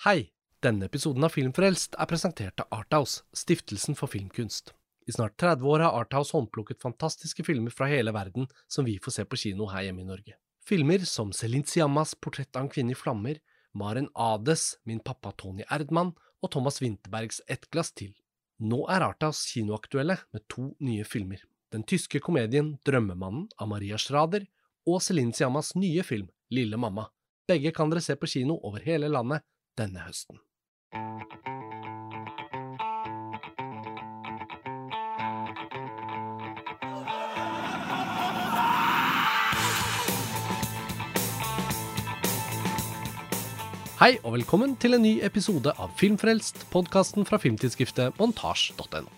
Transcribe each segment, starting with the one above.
Hei! Denne episoden av Filmfrelst er presentert av Arthouse, stiftelsen for filmkunst. I snart 30 år har Arthouse håndplukket fantastiske filmer fra hele verden som vi får se på kino her hjemme i Norge. Filmer som Celine Siammas Portrett av en kvinne i flammer, Maren Ades Min pappa Tony Erdmann og Thomas Winterbergs Et glass til. Nå er Arthouse kinoaktuelle med to nye filmer. Den tyske komedien Drømmemannen av Maria Schrader og Celine Siammas nye film Lille mamma. Begge kan dere se på kino over hele landet denne høsten. Hei og velkommen til en ny episode av Filmfrelst, podkasten fra filmtidsskriftet montasj.no.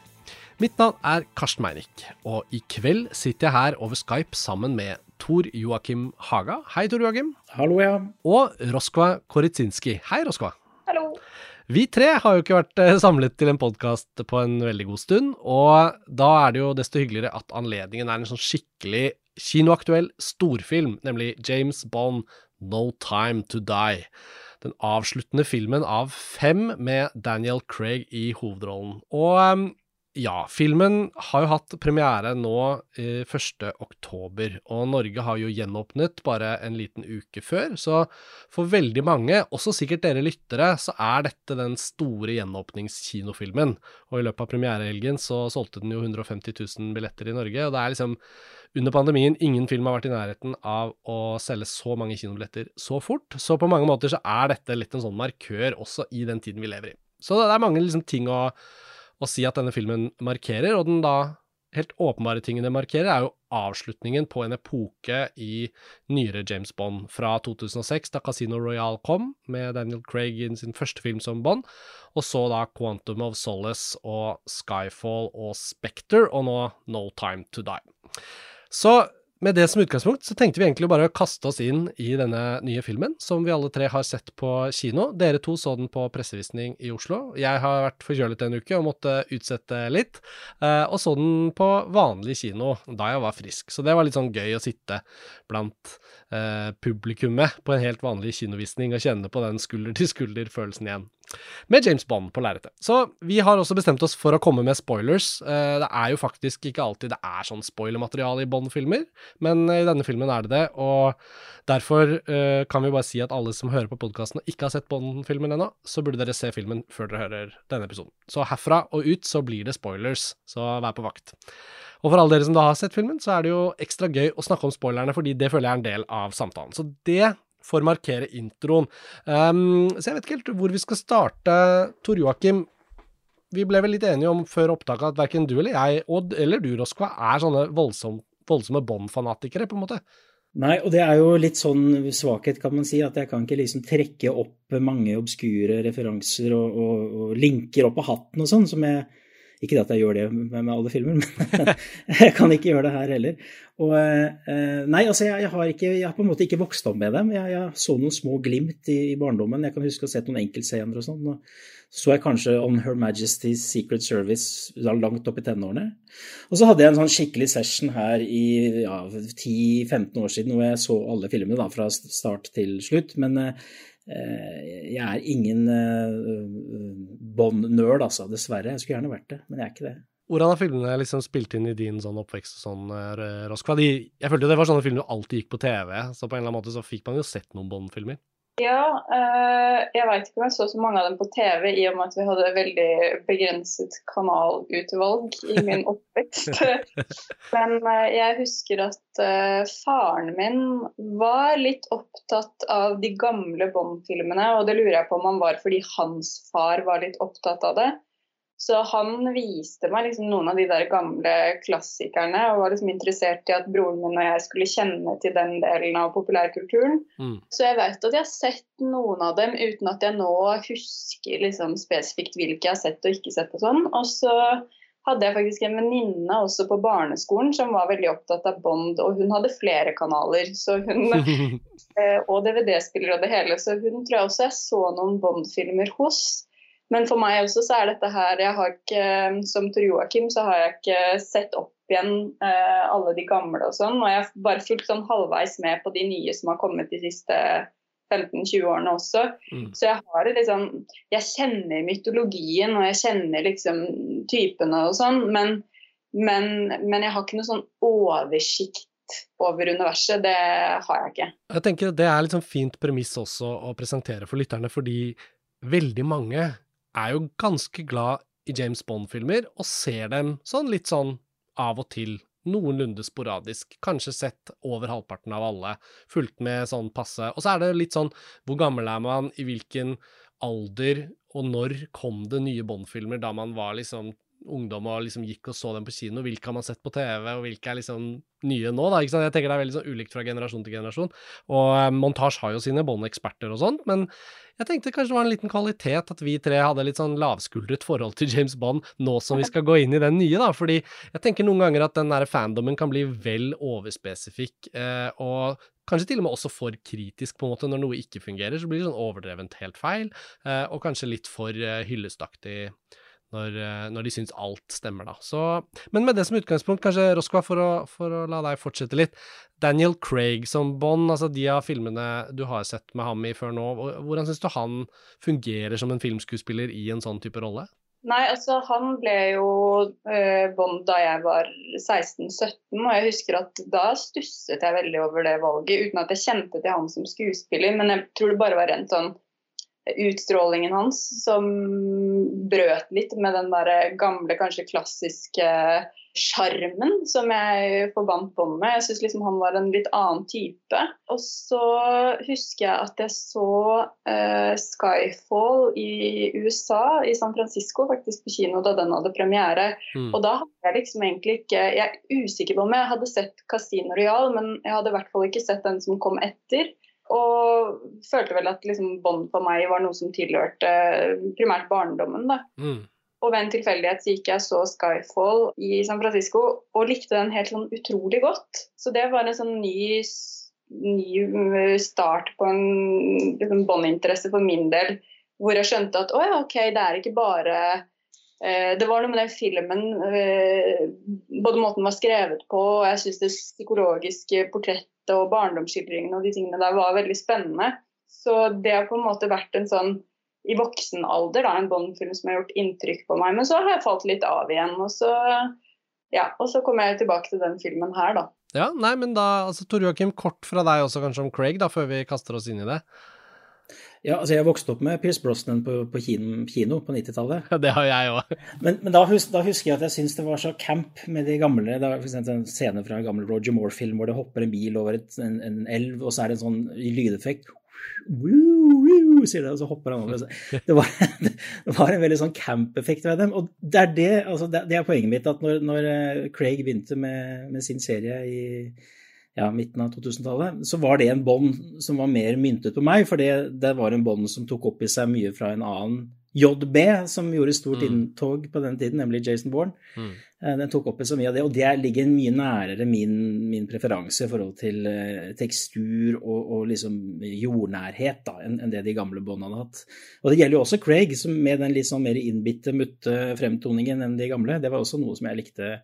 Mitt navn er Karsten Meinick, og i kveld sitter jeg her over Skype sammen med Tor Joakim Haga. Hei, Tor Joakim. Hallo, ja. Og Roskva Koritsinski. Hei, Roskva. Hallo. Vi tre har jo ikke vært eh, samlet til en podkast på en veldig god stund, og da er det jo desto hyggeligere at anledningen er en sånn skikkelig kinoaktuell storfilm, nemlig James Bond No Time To Die. Den avsluttende filmen av fem med Daniel Craig i hovedrollen. Og um, ja, filmen har jo hatt premiere nå eh, 1. oktober, og Norge har jo gjenåpnet bare en liten uke før, så for veldig mange, også sikkert dere lyttere, så er dette den store gjenåpningskinofilmen. Og i løpet av premierehelgen så solgte den jo 150 000 billetter i Norge, og det er liksom under pandemien ingen film har vært i nærheten av å selge så mange kinobilletter så fort, så på mange måter så er dette litt en sånn markør også i den tiden vi lever i. Så det er mange liksom ting å å si at denne filmen markerer, og den da helt åpenbare tingen det markerer, er jo avslutningen på en epoke i nyere James Bond fra 2006, da Casino Royale kom, med Daniel Craig i sin første film som Bond, og så da Quantum of Solace og Skyfall og Spectre, og nå No Time To Die. Så med det som utgangspunkt så tenkte vi egentlig bare å kaste oss inn i denne nye filmen, som vi alle tre har sett på kino. Dere to så den på pressevisning i Oslo. Jeg har vært forkjølet en uke og måtte utsette litt. Eh, og så den på vanlig kino da jeg var frisk. Så det var litt sånn gøy å sitte blant eh, publikummet på en helt vanlig kinovisning og kjenne på den skulder-til-skulder-følelsen igjen med James Bond på lerretet. Så vi har også bestemt oss for å komme med spoilers. Eh, det er jo faktisk ikke alltid det er sånn spoilermateriale i Bond-filmer, men i denne filmen er det det, og derfor uh, kan vi bare si at alle som hører på podkasten og ikke har sett Bond-filmen ennå, så burde dere se filmen før dere hører denne episoden. Så herfra og ut så blir det spoilers, så vær på vakt. Og for alle dere som da har sett filmen, så er det jo ekstra gøy å snakke om spoilerne, fordi det føler jeg er en del av samtalen. Så det får markere introen. Um, så jeg vet ikke helt hvor vi skal starte. Tor Joakim, vi ble vel litt enige om før opptaket at verken du eller jeg, Odd eller du, Roskva, er sånne voldsom, voldsomme Bond-fanatikere, på en måte. Nei, og det er jo litt sånn svakhet, kan man si, at jeg kan ikke liksom trekke opp mange obskure referanser og, og, og linker opp av hatten og sånn, som jeg ikke at jeg gjør det med, alle filmer, men jeg kan ikke gjøre det her heller. Og, eh, nei, altså jeg, jeg, har ikke, jeg, har på en måte ikke vokst opp med dem. Jeg, jeg så noen små glimt i, i, barndommen. Jeg kan huske å ha sett noen enkeltscener og sånn. Så så jeg kanskje On Her Majesty's Secret Service langt opp i tenårene. Og så hadde jeg en sånn skikkelig session her i ja, 10-15 år siden hvor jeg så alle filmene da, fra start til slutt. Men Eh, jeg er ingen eh, Bond-nerd, altså, dessverre. Jeg skulle gjerne vært det, men jeg er ikke det. Hvordan har filmene liksom spilt inn i din sånn oppvekst og sånn, eh, Roskva? jeg følte jo det var sånne filmer du alltid gikk på TV, så på en eller annen måte så fikk man jo sett noen Bond-filmer. Ja, eh, jeg veit ikke om jeg så så mange av dem på TV, i og med at vi hadde veldig begrenset kanalutvalg i min oppvekst. Men eh, jeg husker at eh, faren min var litt opptatt av de gamle Bond-filmene, og det lurer jeg på om han var fordi hans far var litt opptatt av det. Så han viste meg liksom noen av de der gamle klassikerne og var liksom interessert i at broren min og jeg skulle kjenne til den delen av populærkulturen. Mm. Så jeg vet at jeg har sett noen av dem uten at jeg nå husker liksom spesifikt hvilke jeg har sett og ikke sett og sånn. Og så hadde jeg faktisk en venninne også på barneskolen som var veldig opptatt av Bond, og hun hadde flere kanaler så hun, eh, og DVD-spiller og det hele. Så hun tror jeg også jeg så noen Bond-filmer hos. Men for meg også så er dette her jeg har ikke, Som Tor Joakim så har jeg ikke sett opp igjen eh, alle de gamle og sånn. Og jeg har bare fulgt sånn halvveis med på de nye som har kommet de siste 15-20-årene også. Mm. Så jeg har det liksom Jeg kjenner mytologien, og jeg kjenner liksom typene og sånn, men, men, men jeg har ikke noe sånn oversikt over universet. Det har jeg ikke. Jeg tenker Det er litt sånn fint premiss også å presentere for lytterne, fordi veldig mange er jo ganske glad i James Bond-filmer og ser dem sånn litt sånn av og til. Noenlunde sporadisk. Kanskje sett over halvparten av alle. Fulgt med sånn passe. Og så er det litt sånn hvor gammel er man, i hvilken alder og når kom det nye Bond-filmer da man var liksom ungdom og liksom gikk og så dem på kino. Hvilke har man sett på TV, og hvilke er liksom nye nå? da, ikke sant? Jeg tenker Det er veldig sånn ulikt fra generasjon til generasjon. Og eh, Montage har jo sine båndeksperter og sånt, men jeg tenkte kanskje det var en liten kvalitet at vi tre hadde litt sånn lavskuldret forhold til James Bond nå som vi skal gå inn i den nye, da. Fordi jeg tenker noen ganger at den der fandomen kan bli vel overspesifikk, eh, og kanskje til og med også for kritisk, på en måte. Når noe ikke fungerer, så blir det sånn overdrevent helt feil, eh, og kanskje litt for eh, hyllestaktig når, eh, når, de syns alt stemmer, da. Så, men med det som utgangspunkt, kanskje Roskva, for å, for å la deg fortsette litt. Daniel Craig som Bond, altså de av filmene du har sett med ham i før nå, hvordan syns du han fungerer som en filmskuespiller i en sånn type rolle? Nei, altså han ble jo eh, Bond da jeg var 16-17, og jeg husker at da stusset jeg veldig over det valget, uten at jeg kjente til han som skuespiller, men jeg tror det bare var rent sånn utstrålingen hans som brøt litt med den der gamle, kanskje klassiske sjarmen som jeg forbandt bånd med. Jeg syns liksom han var en litt annen type. Og så husker jeg at jeg så uh, Skyfall i USA, i San Francisco, faktisk på kino da den hadde premiere. Mm. Og da hadde jeg liksom egentlig ikke Jeg er usikker på om jeg hadde sett Casino Royal, men jeg hadde i hvert fall ikke sett den som kom etter. Og følte vel at liksom bånd på meg var noe som tilhørte primært barndommen. da. Mm. Og ved en tilfeldighet så gikk jeg så Skyfall i San Francisco og likte den helt sånn utrolig godt. Så det var en sånn ny, ny start på en liksom, Bond-interesse for min del. Hvor jeg skjønte at å ja, OK, det er ikke bare eh, det var noe med den filmen, eh, både måten den var skrevet på, og jeg syns det psykologiske portrettet og barndomsskildringene og de tingene der var veldig spennende. Så det har på en måte vært en sånn i voksen alder da, en Bond-film som har gjort inntrykk på meg. Men så har jeg falt litt av igjen. Og så, ja, og så kommer jeg tilbake til den filmen her, da. Ja, nei, men da, altså Tor Joakim, kort fra deg også kanskje om Craig, da, før vi kaster oss inn i det. Ja, altså jeg vokste opp med Pierce Brosnan på, på kino, kino, på 90-tallet. Det har jeg òg. Men, men da, hus, da, husker jeg at jeg syntes det var så camp med de gamle da, For eksempel en scene fra en gammel Roger Moore-film hvor det hopper en bil over et, en, en, elv, og så er det en sånn lydeffekt. Woo, woo, sier det, og så hopper han over. Det var, det var en veldig sånn camp-effekt ved dem. Og det er, det, altså det, det er poenget mitt, at når, når eh, Craig begynte med, med sin serie i ja, midten av 2000-tallet, så var det en bånd som var mer myntet på meg, for det, det var en bånd som tok opp i seg mye fra en annen JB, som gjorde stort mm. inntog på den tiden, nemlig Jason Bourne. Mm. Eh, den tok opp i så mye av det, og det ligger mye nærere min, min preferanse i forhold til uh, tekstur og, og, liksom jordnærhet da, enn en det de gamle båndene hadde hatt. Og det gjelder jo også Craig, som med den litt sånn mer innbitte, mutte fremtoningen enn de gamle. Det var også noe som jeg likte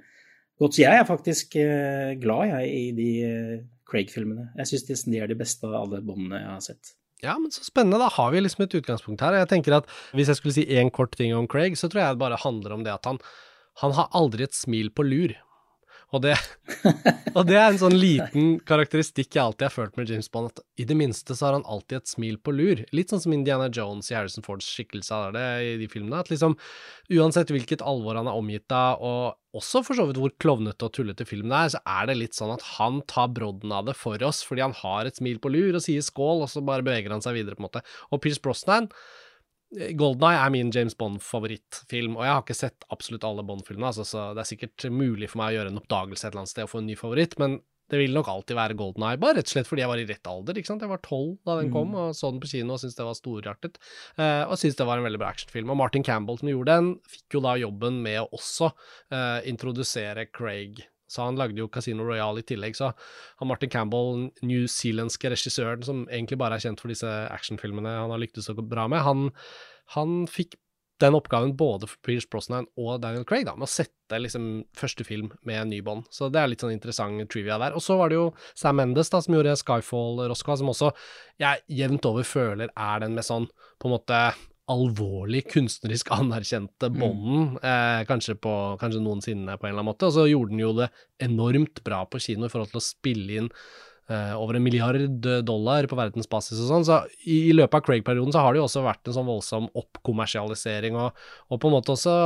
godt. Så jeg er faktisk uh, glad jeg, i de uh, Craig-filmene. Jeg syns de er de beste av alle båndene jeg har sett. Ja, men så spennende. Da har vi liksom et utgangspunkt her. Jeg tenker at Hvis jeg skulle si én kort ting om Craig, så tror jeg det bare handler om det at han, han har aldri et smil på lur. Og det, og det, er en sånn liten karakteristikk jeg alltid har følt med James Bond, at i det minste så har han alltid et smil på lur. Litt sånn som Indiana Jones i Harrison Fords skikkelse er det i de filmene. At liksom, uansett hvilket alvor han er omgitt av, og også for så vidt hvor klovnete og tullete filmen er, så er det litt sånn at han tar brodden av det for oss, fordi han har et smil på lur og sier skål, og så bare beveger han seg videre, på en måte. Og Pierce Brosnan Golden Eye er min James Bond-favorittfilm, og jeg har ikke sett absolutt alle Bond-filmene, altså, så det er sikkert mulig for meg å gjøre en oppdagelse et eller annet sted og få en ny favoritt, men det vil nok alltid være Golden Eye, bare rett og slett fordi jeg var i rett alder. ikke sant? Jeg var tolv da den kom, mm. og så den på kino og syntes det var storartet. Uh, og syntes det var en veldig bra actionfilm. Og Martin Campbell, som gjorde den, fikk jo da jobben med å også uh, introdusere Craig så han lagde jo Casino Royale i tillegg. Så han Martin Campbell, newzealandske regissøren som egentlig bare er kjent for disse actionfilmene han har lyktes så bra med, han, han fikk den oppgaven både for Pierce Brosnan og Daniel Craig, da, med å sette liksom første film med en ny bånd. Så det er litt sånn interessant trivia der. Og så var det jo Sam Mendes da, som gjorde Skyfall Roscoa, som også jeg jevnt over føler er den med sånn på en måte alvorlig kunstnerisk anerkjente Mm. Bonden, eh, kanskje, på, kanskje noensinne på en eller annen måte. Og så gjorde den jo det enormt bra på kino i forhold til å spille inn eh, over en milliard dollar på verdensbasis og sånn. Så i, i løpet av Craig-perioden så har det jo også vært en sånn voldsom oppkommersialisering, og, og på en måte også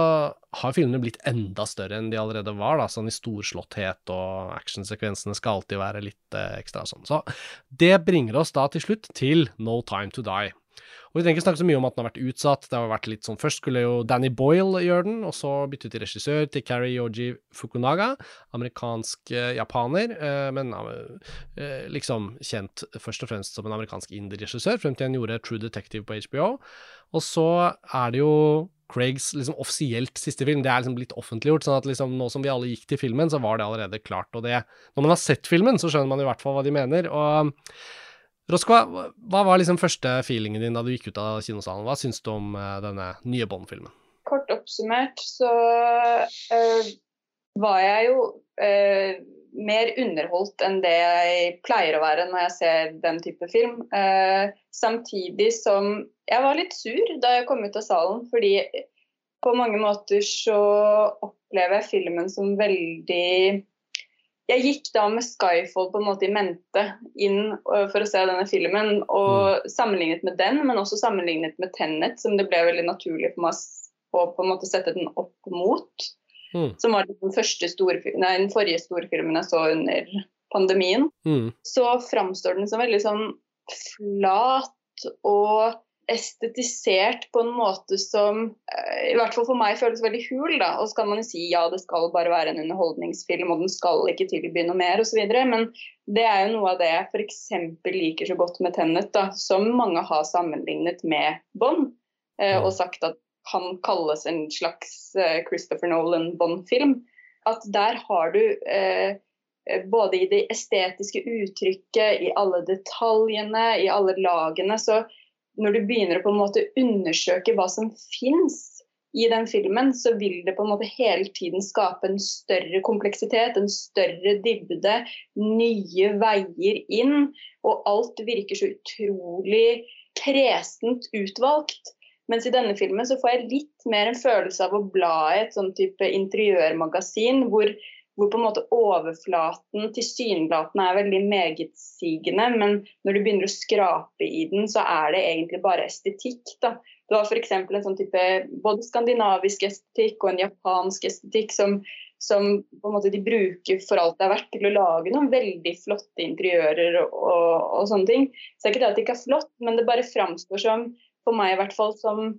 har filmene blitt enda større enn de allerede var, da, sånn i storslåtthet, og actionsekvensene skal alltid være litt eh, ekstra sånn. Så det bringer oss da til slutt til No Time To Die. Og Vi trenger ikke snakke så mye om at den har vært utsatt. Det har vært litt sånn, Først skulle jo Danny Boyle gjøre den, og så bytte til regissør til Kari Yoji Fukunaga, amerikansk eh, japaner, eh, men eh, liksom kjent først og fremst som en amerikansk indie-regissør, frem til han gjorde True Detective på HBO. Og så er det jo Craigs liksom offisielt siste film. Det er liksom blitt offentliggjort, sånn at liksom nå som vi alle gikk til filmen, så var det allerede klart. Og det, når man har sett filmen, så skjønner man i hvert fall hva de mener. og Roskva, hva var liksom første feelingen din da du gikk ut av kinosalen? Hva syns du om uh, denne nye Bond-filmen? Kort oppsummert så uh, var jeg jo uh, mer underholdt enn det jeg pleier å være når jeg ser den type film. samtidig som jeg var litt sur da jeg kom ut av salen, fordi på mange måter så opplever jeg filmen som veldig jeg gikk da med Skyfall på en måte i mente inn for å se denne filmen. Og sammenlignet med den, men også sammenlignet med Tenet, som det ble veldig naturlig for meg å på en måte sette den opp mot. Mm. Som var den, store, nei, den forrige storfilmen jeg så under pandemien. Mm. Så framstår den som veldig sånn flat og estetisert på en måte som i hvert fall for meg føles veldig hul. da, Og så kan man jo si ja, det skal bare være en underholdningsfilm, og den skal ikke tilby noe mer osv. Men det er jo noe av det jeg f.eks. liker så godt med Tennet, da, som mange har sammenlignet med Bond, eh, og sagt at kan kalles en slags eh, Christopher Nolan-Bond-film. At der har du eh, både i det estetiske uttrykket, i alle detaljene, i alle lagene, så når du begynner å på en måte undersøke hva som fins i den filmen, så vil det på en måte hele tiden skape en større kompleksitet, en større dybde, nye veier inn. Og alt virker så utrolig kresent utvalgt. Mens i denne filmen så får jeg litt mer en følelse av å bla i et sånn type interiørmagasin, hvor hvor på en måte overflaten tilsynelatende er veldig megetsigende, men når du begynner å skrape i den, så er det egentlig bare estetikk. da. Du har f.eks. en sånn type både skandinavisk estetikk og en japansk estetikk som, som på en måte de bruker for alt det er verdt til å lage noen veldig flotte interiører og, og, og sånne ting. Så det er ikke det at det ikke er flott, men det bare framstår som, for meg i hvert fall, som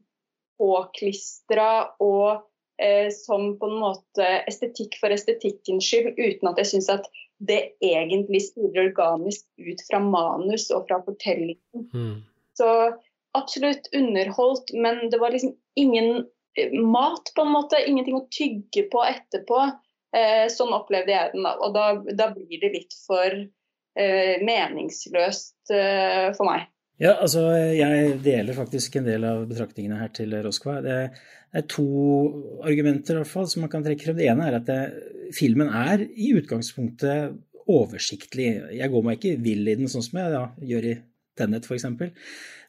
påklistra og som på en måte estetikk for estetikkens skyld, uten at jeg syns at det egentlig spiller organisk ut fra manus og fra fortellingen. Mm. Så absolutt underholdt, men det var liksom ingen mat, på en måte. Ingenting å tygge på etterpå. Eh, sånn opplevde jeg den, da. Og da, da blir det litt for eh, meningsløst eh, for meg. Ja, altså jeg deler faktisk en del av betraktningene her til Roskva. Det er to argumenter i hvert fall som man kan trekke frem. Det ene er at det, filmen er i utgangspunktet oversiktlig. Jeg går meg ikke vill i den sånn som jeg ja, gjør i Tennet f.eks.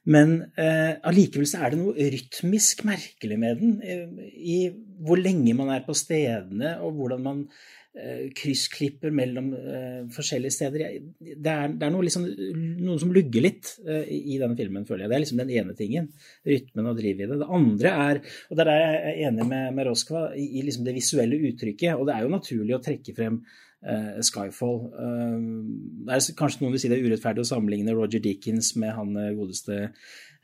Men eh, så er det noe rytmisk merkelig med den. Eh, I hvor lenge man er på stedene, og hvordan man kryssklipper mellom eh, forskjellige steder. Det er, det er noe, liksom, noe, som lugger litt eh, i denne filmen, føler jeg. Det er liksom den ene tingen. Rytmen og drivet i det. Det andre er, og der er jeg enig med, med Roskva, i, i liksom det visuelle uttrykket. Og det er jo naturlig å trekke frem Uh, Skyfall. Uh, det er kanskje noen vil si det er urettferdig å sammenligne Roger Dickens med han godeste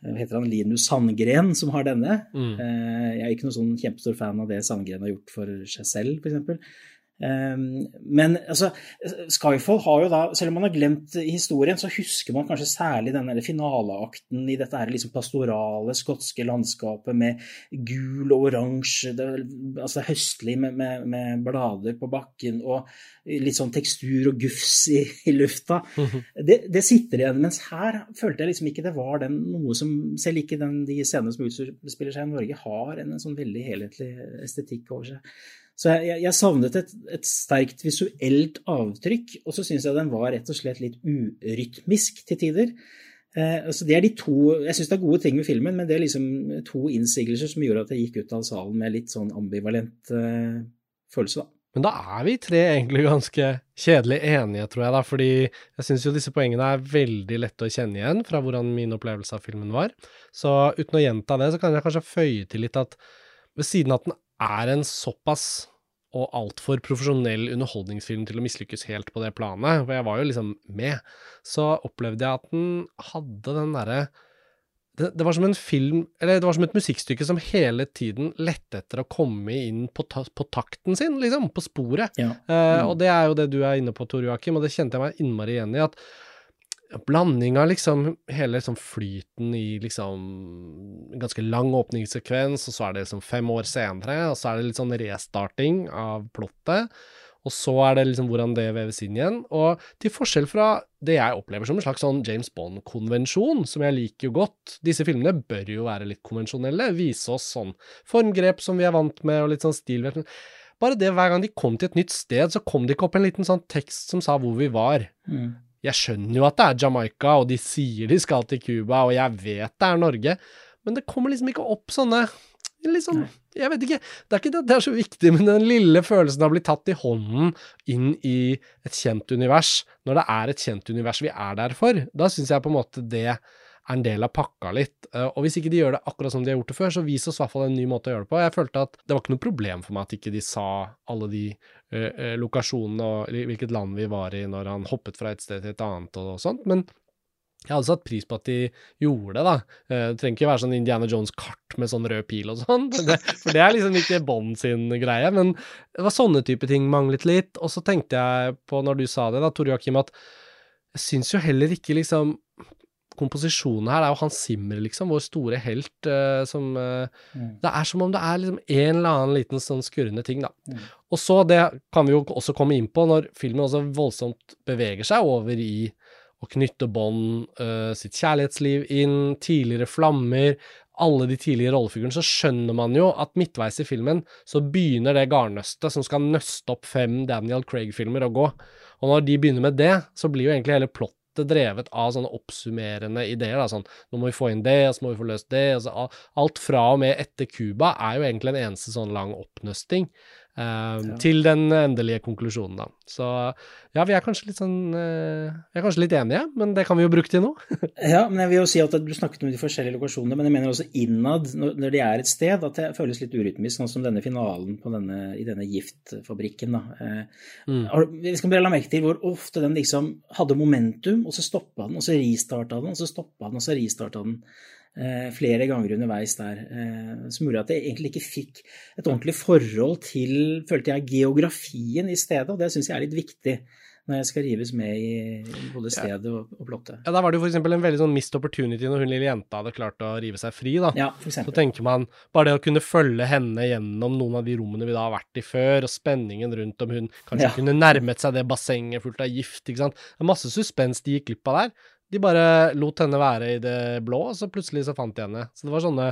heter han Linus Sandgren, som har denne. Mm. jeg er ikke noen sånn kjempestor fan av det Sandgren har gjort for seg selv, f.eks. Um, men altså, Skyfall har jo da, selv om man har glemt historien, så husker man kanskje særlig denne finaleakten i dette her liksom pastorale skotske landskapet med gul og oransje, det, altså høstlig med, med, med, blader på bakken og litt sånn tekstur og gufs i, i lufta. Det, det, sitter igjen. Mens her følte jeg liksom ikke det var den, noe som Selv ikke den, de scenene som utspiller seg i Norge, har en, en sånn veldig helhetlig estetikk over seg. Så jeg, jeg savnet et, et, sterkt visuelt avtrykk, og så syns jeg den var rett og slett litt urytmisk til tider. Eh, altså det er de to, Jeg syns det er gode ting med filmen, men det er liksom to innsigelser som gjorde at jeg gikk ut av salen med litt sånn ambivalent eh, følelse, da. Men da er vi tre egentlig ganske kjedelig enige, tror jeg, da, fordi jeg syns jo disse poengene er veldig lette å kjenne igjen fra hvordan min opplevelse av filmen var. Så uten å gjenta det, så kan jeg kanskje føye til litt at ved siden av at den er en såpass og altfor profesjonell underholdningsfilm til å mislykkes helt på det planet, for jeg var jo liksom med, så opplevde jeg at den hadde den derre det, det, var som en film, eller det var som et musikkstykke som hele tiden lette etter å komme inn på, ta, på takten sin, liksom, på sporet. Ja. Eh, mm. Uh, og det er jo det du er inne på, Tor Joakim, og det kjente jeg meg innmari igjen i. at blanding av liksom hele liksom flyten i liksom ganske lang åpningssekvens, og så er det liksom fem år senere, og så er det litt sånn restarting av plottet. Og så er det liksom hvordan det veves inn igjen. Og til forskjell fra det jeg opplever som en slags sånn James Bond-konvensjon, som jeg liker jo godt Disse filmene bør jo være litt konvensjonelle, vise oss sånn formgrep som vi er vant med, og litt sånn stil. Bare det hver gang de kom til et nytt sted, så kom det ikke opp en liten sånn tekst som sa hvor vi var. Mm jeg skjønner jo at det er Jamaica, og de sier de skal til Cuba, og jeg vet det er Norge, men det kommer liksom ikke opp sånne liksom, Jeg vet ikke. Det er ikke det at det er så viktig, men den lille følelsen av å bli tatt i hånden inn i et kjent univers, når det er et kjent univers vi er der for, da syns jeg på en måte det er en del av pakka litt. Eh, og hvis ikke de gjør det akkurat som de har gjort det før, så vis oss i hvert fall en ny måte å gjøre det på. Jeg følte at det var ikke noe problem for meg at ikke de sa alle de uh, lokasjonene og hvilket land vi var i når han hoppet fra et sted til et annet og, og sånt, men jeg hadde satt pris på at de gjorde det, da. Det trenger ikke være sånn Indiana Jones-kart med sånn rød pil og sånn, for det er liksom ikke Bond sin greie. Men det var sånne type ting manglet litt. Og så tenkte jeg på, når du sa det, da, Tore Joakim, at jeg syns jo heller ikke liksom komposisjonen her Det er jo Hans Zimmer, liksom, vår store helt, uh, som uh, mm. Det er som om det er liksom en eller annen liten sånn skurrende ting, da. Mm. Og så, det kan vi jo også komme inn på, når filmen også voldsomt beveger seg over i å knytte bånd, uh, sitt kjærlighetsliv inn, tidligere flammer, alle de tidligere rollefigurene, så skjønner man jo at midtveis i filmen så begynner det garnnøstet som skal nøste opp fem Daniel Craig-filmer, å gå. Og når de begynner med det, så blir jo egentlig hele plott drevet av sånne oppsummerende ideer. Da, sånn nå må vi få inn det, og så må vi få løst det. Altså, alt fra og med etter Cuba er jo egentlig en eneste sånn lang oppnøsting. Uh, ja. Til den endelige konklusjonen, da. Så ja, vi er kanskje litt sånn uh, Vi er kanskje litt enige, men det kan vi jo bruke til noe. ja, men jeg vil jo si at du snakket om de forskjellige lokasjonene, men jeg mener også innad, når de er et sted, at det føles litt urytmisk, sånn som denne finalen denne, i denne giftfabrikken. da. Uh, mm. Vi skal bare la merke til hvor ofte den liksom hadde momentum, og så stoppa den, og så restarta den, og så stoppa den, og så restarta den. Eh, flere ganger underveis der, eh, som gjorde at jeg egentlig ikke fikk et ordentlig forhold til, følte jeg, geografien i stedet, og det syns jeg er litt viktig når jeg skal rives med i både stedet og, og plottet. Ja, Der var det jo f.eks. en veldig sånn missed opportunity når hun lille jenta hadde klart å rive seg fri. da. Ja, for eksempel. Så tenker man bare det å kunne følge henne gjennom noen av de rommene vi da har vært i før, og spenningen rundt om hun kanskje ja. kunne nærmet seg det bassenget fullt av gift. ikke sant. Det er masse suspens de gikk glipp av der. De bare lot henne være i det blå, og så plutselig så fant de henne. Så det var sånne,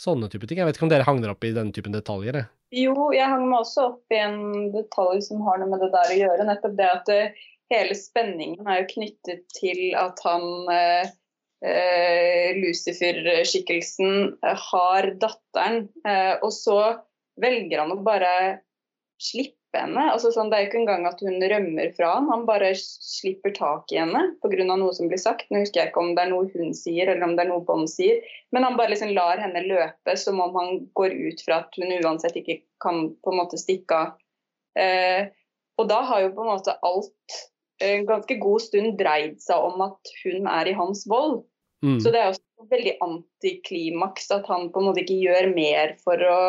sånne type ting. Jeg vet ikke om dere hang dere opp i denne typen detaljer? Jo, jeg hang meg også opp i en detalj som har noe med det der å gjøre. Nettopp det at eh, hele spenningen er jo knyttet til at han eh Lucifer-skikkelsen har datteren, og så velger han å bare slippe henne. Altså, sånn, det er jo ikke engang at hun rømmer fra han, han bare slipper tak i henne pga. noe som blir sagt. Nå husker jeg ikke om det er noe hun sier eller om det er noe Bond sier, men han bare liksom lar henne løpe som om han går ut fra at hun uansett ikke kan på en måte stikke av. Eh, og da har jo på en måte alt en ganske god stund dreid seg om at hun er i hans vold. Mm. Så det er også veldig antiklimaks at han på en måte ikke gjør mer for å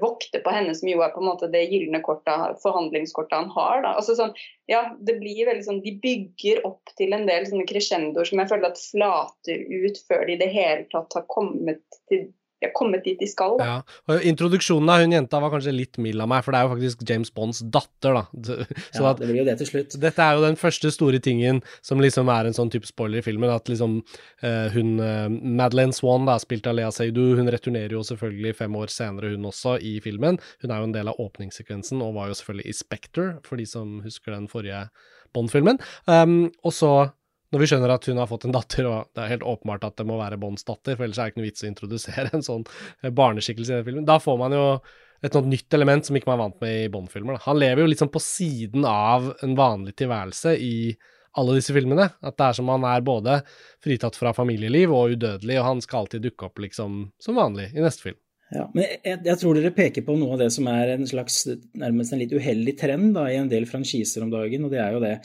vokte på henne, som jo er på en måte det gylne forhandlingskortet han har. Altså sånn, ja, det blir veldig sånn, De bygger opp til en del sånne crescendoer som jeg føler at flater ut før de i det hele tatt har kommet til de har kommet dit de skal. Da. Ja, og Introduksjonen av hun jenta var kanskje litt mild av meg, for det er jo faktisk James Bonds datter, da. Så ja, det blir jo det til slutt. Dette er jo den første store tingen som liksom er en sånn type spoiler i filmen, at liksom uh, hun uh, Madeleine Swan, da, spilt av Lea Seydoux, hun returnerer jo selvfølgelig fem år senere, hun også, i filmen. Hun er jo en del av åpningssekvensen, og var jo selvfølgelig i Spectre, for de som husker den forrige Bond-filmen. Um, og så når vi skjønner at hun har fått en datter, og det er helt åpenbart at det må være Bonds datter, for ellers er det ikke noe vits å introdusere en sånn eh, barneskikkelse i den filmen, da får man jo et noe nytt element som ikke man er vant med i Bond-filmer. Han lever jo litt sånn på siden av en vanlig tilværelse i alle disse filmene. At det er som han er både fritatt fra familieliv og udødelig, og han skal alltid dukke opp liksom som vanlig i neste film. Ja, men jeg, jeg, tror dere peker på noe av det som er en slags nærmest en litt uheldig trend da, i en del franchiser om dagen, og det er jo det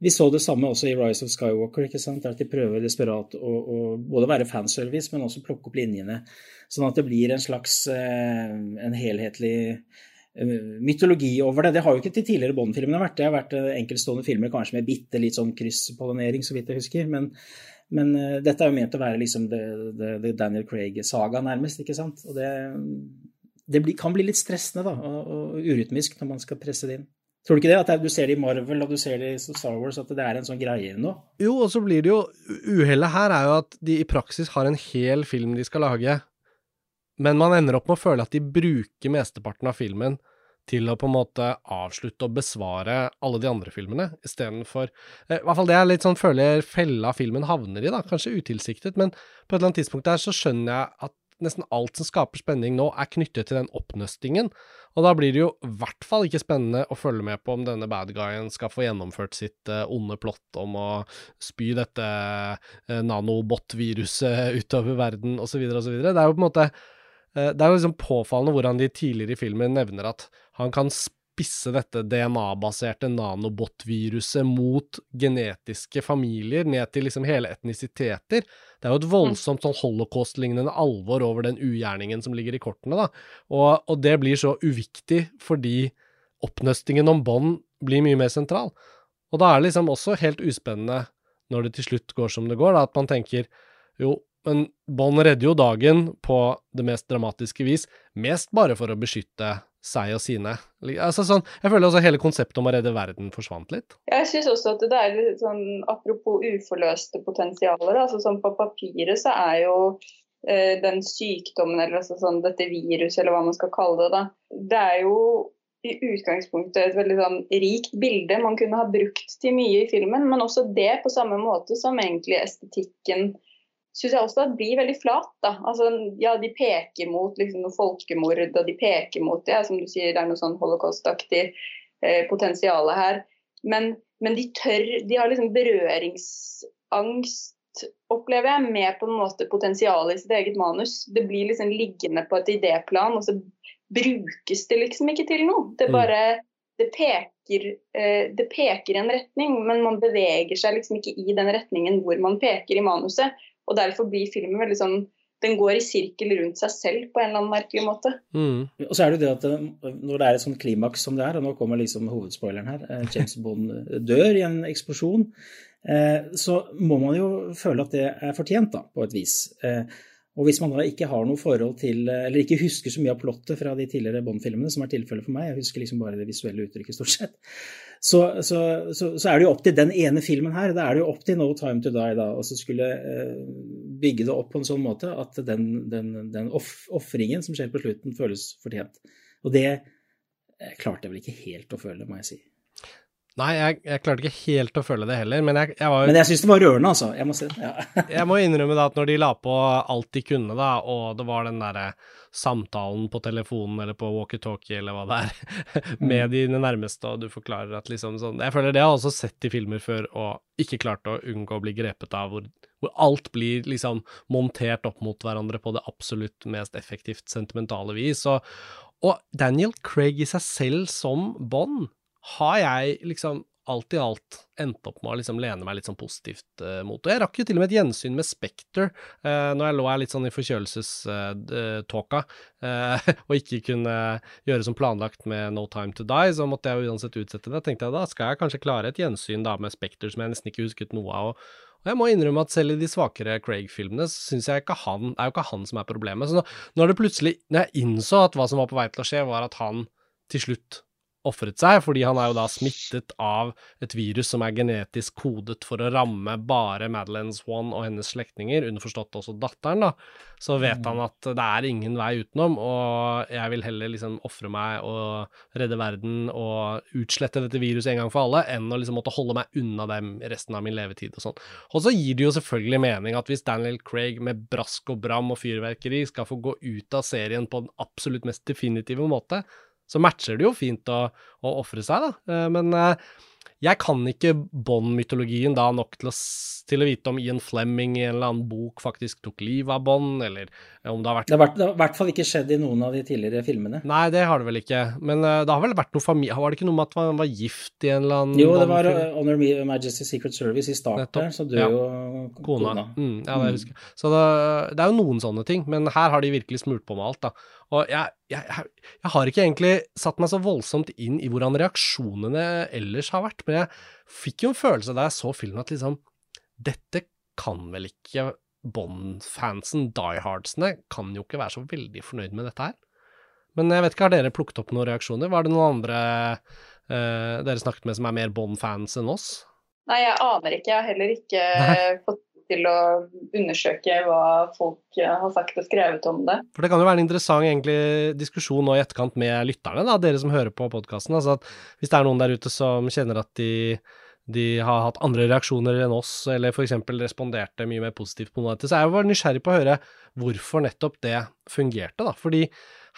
vi så det samme også i Rise of Skywalker, ikke sant? at de prøver desperat å, å både være fanservice, men også plukke opp linjene. Sånn at det blir en slags eh, en helhetlig eh, mytologi over det. Det har jo ikke de tidligere Bond-filmene vært. Det har vært eh, enkeltstående filmer kanskje med bitte litt sånn krysspollinering, så vidt jeg husker. Men, men dette er jo ment å være liksom det, det, det Daniel Craig-saga, nærmest. ikke sant? Og det, det bli, kan bli litt stressende da, og, og urytmisk når man skal presse det inn. Tror du ikke det? At du ser det i Marvel og du ser det i Star Wars, at det er en sånn greie nå? Jo, og så blir det jo Uhellet her er jo at de i praksis har en hel film de skal lage, men man ender opp med å føle at de bruker mesteparten av filmen til å på en måte avslutte og besvare alle de andre filmene, istedenfor eh, I hvert fall det jeg litt sånn føler fella filmen havner i, da. Kanskje utilsiktet, men på et eller annet tidspunkt der så skjønner jeg at nesten alt som skaper spenning nå, er knyttet til den oppnøstingen. Og da blir det jo i hvert fall ikke spennende å følge med på om denne bad guyen skal få gjennomført sitt uh, onde plott om å spy dette uh, nanobot-viruset utover verden, osv., osv. Det er jo på en måte uh, Det er jo liksom påfallende hvordan de tidligere i filmen nevner at han kan spille spisse dette DNA-baserte nanobot-viruset mot genetiske familier, ned til liksom hele etnisiteter. Det er jo et mm. voldsomt sånn holocaust-lignende alvor over den ugjerningen som ligger i kortene, da. Og, og det blir så uviktig fordi oppnøstingen om bånd blir mye mer sentral. Og da er det liksom også helt uspennende, når det til slutt går som det går, da, at man tenker jo, men Bond redder jo dagen på det mest dramatiske vis, mest bare for å beskytte seg og sine. Altså sånn, jeg føler også hele konseptet om å redde verden forsvant litt. Jeg syns også at det er litt sånn apropos uforløste potensialer. altså sånn På papiret så er jo eh, den sykdommen eller altså sånn dette viruset eller hva man skal kalle det, da, det er jo i utgangspunktet et veldig sånn rikt bilde man kunne ha brukt til mye i filmen, men også det på samme måte som egentlig estetikken syns jeg også at blir veldig flat. da. Altså, ja, De peker mot liksom, noe folkemord, og de peker mot det, som du sier, det er noe sånn holocaustaktig eh, potensial her. Men, men, de tør De har liksom berøringsangst, opplever jeg, med på en måte potensialet i sitt eget manus. Det blir liksom liggende på et idéplan, og så brukes det liksom ikke til noe. Det mm. bare det peker, eh, det peker en retning, men man beveger seg liksom ikke i den retningen hvor man peker i manuset. Og derfor blir filmen veldig sånn den går i sirkel rundt seg selv på en eller annen merkelig måte. Mm. Og så er det det at eh, når det er et sånt klimaks som det er, og nå kommer liksom hovedspoileren her, eh, James Bond dør i en eksplosjon, eh, så må man jo føle at det er fortjent, da, på et vis. Og hvis man da ikke har noe forhold til, eller ikke husker så mye av plottet fra de tidligere Bond-filmene, som er tilfellet for meg, jeg husker liksom bare det visuelle uttrykket stort sett, så, så, så, er det jo opp til den ene filmen her. Da er det jo opp til No Time To Die da, og så skulle eh, bygge det opp på en sånn måte at den, den, den ofringen som skjer på slutten, føles fortjent. Og det eh, klarte jeg vel ikke helt å føle, må jeg si. Nei, jeg, jeg, klarte ikke helt å følge det heller, men jeg, jeg var Men jeg syns det var rørende, altså. Jeg må si det. Ja. jeg må innrømme da at når de la på alt de kunne, da, og det var den derre samtalen på telefonen eller på walkietalkie eller hva det er, med mm. dine nærmeste, og du forklarer at liksom sånn Jeg føler det har jeg også sett i filmer før, og ikke klart å unngå å bli grepet av, hvor, hvor alt blir liksom montert opp mot hverandre på det absolutt mest effektivt sentimentale vis. Og, og Daniel Craig i seg selv som Bond har jeg liksom alt i alt endte opp med å liksom lene meg litt sånn positivt uh, mot. Og jeg rakk jo til og med et gjensyn med Spekter uh, når jeg lå her litt sånn i forkjølelseståka uh, og ikke kunne gjøre som planlagt med No Time To Die, så måtte jeg jo uansett utsette det. tenkte jeg da skal jeg kanskje klare et gjensyn da med Spekter som jeg nesten ikke husket noe av. og og jeg må innrømme at selv i de svakere Craig-filmene så syns jeg ikke han er jo ikke han som er problemet. Så nå, når det plutselig Når jeg innså at hva som var på vei til å skje, var at han til slutt ofret seg, fordi han er jo da smittet av et virus som er genetisk kodet for å ramme bare Madeleine Swan og hennes slektninger, underforstått også datteren, da, så vet han at det er ingen vei utenom, og jeg vil heller liksom ofre meg og redde verden og utslette dette viruset en gang for alle, enn å liksom måtte holde meg unna dem resten av min levetid og sånn. Og så gir det jo selvfølgelig mening at hvis Daniel Craig med brask og bram og fyrverkeri skal få gå ut av serien på den absolutt mest definitive måte, så matcher det jo fint å, å ofre seg, da. Eh, men eh, jeg kan ikke Bond-mytologien da nok til å, til å, vite om Ian Flemming i en eller annen bok faktisk tok livet av Bond, eller om det har vært Det har i hvert fall ikke skjedd i noen av de tidligere filmene. Nei, det har det vel ikke. Men uh, det har vel vært noe familie Var det ikke noe med at man var gift i en eller annen Jo, det var uh, Honor Me Majesty Secret Service i starten, så døde ja. jo kona. kona. Mm, ja, det mm. Så det, det, er jo noen sånne ting, men her har de virkelig smurt på med alt, da. Og jeg, jeg, jeg, har ikke egentlig satt meg så voldsomt inn i hvordan reaksjonene ellers har vært, men jeg fikk jo en følelse da jeg så filmen at liksom Dette kan vel ikke Bond-fansen, diehardsene, kan jo ikke være så veldig fornøyd med dette her. Men jeg vet ikke, har dere plukket opp noen reaksjoner? Var det noen andre uh, dere snakket med som er mer Bond-fans enn oss? Nei, jeg aner ikke. Jeg har heller ikke fått til å undersøke hva folk eh, har sagt og skrevet om det. For det kan jo være en interessant egentlig, diskusjon nå i etterkant med lytterne, da, dere som hører på podkasten. Altså hvis det er noen der ute som kjenner at de, de har hatt andre reaksjoner enn oss, eller f.eks. responderte mye mer positivt på noe av dette, så er jeg jo bare nysgjerrig på å høre hvorfor nettopp det fungerte, da. Fordi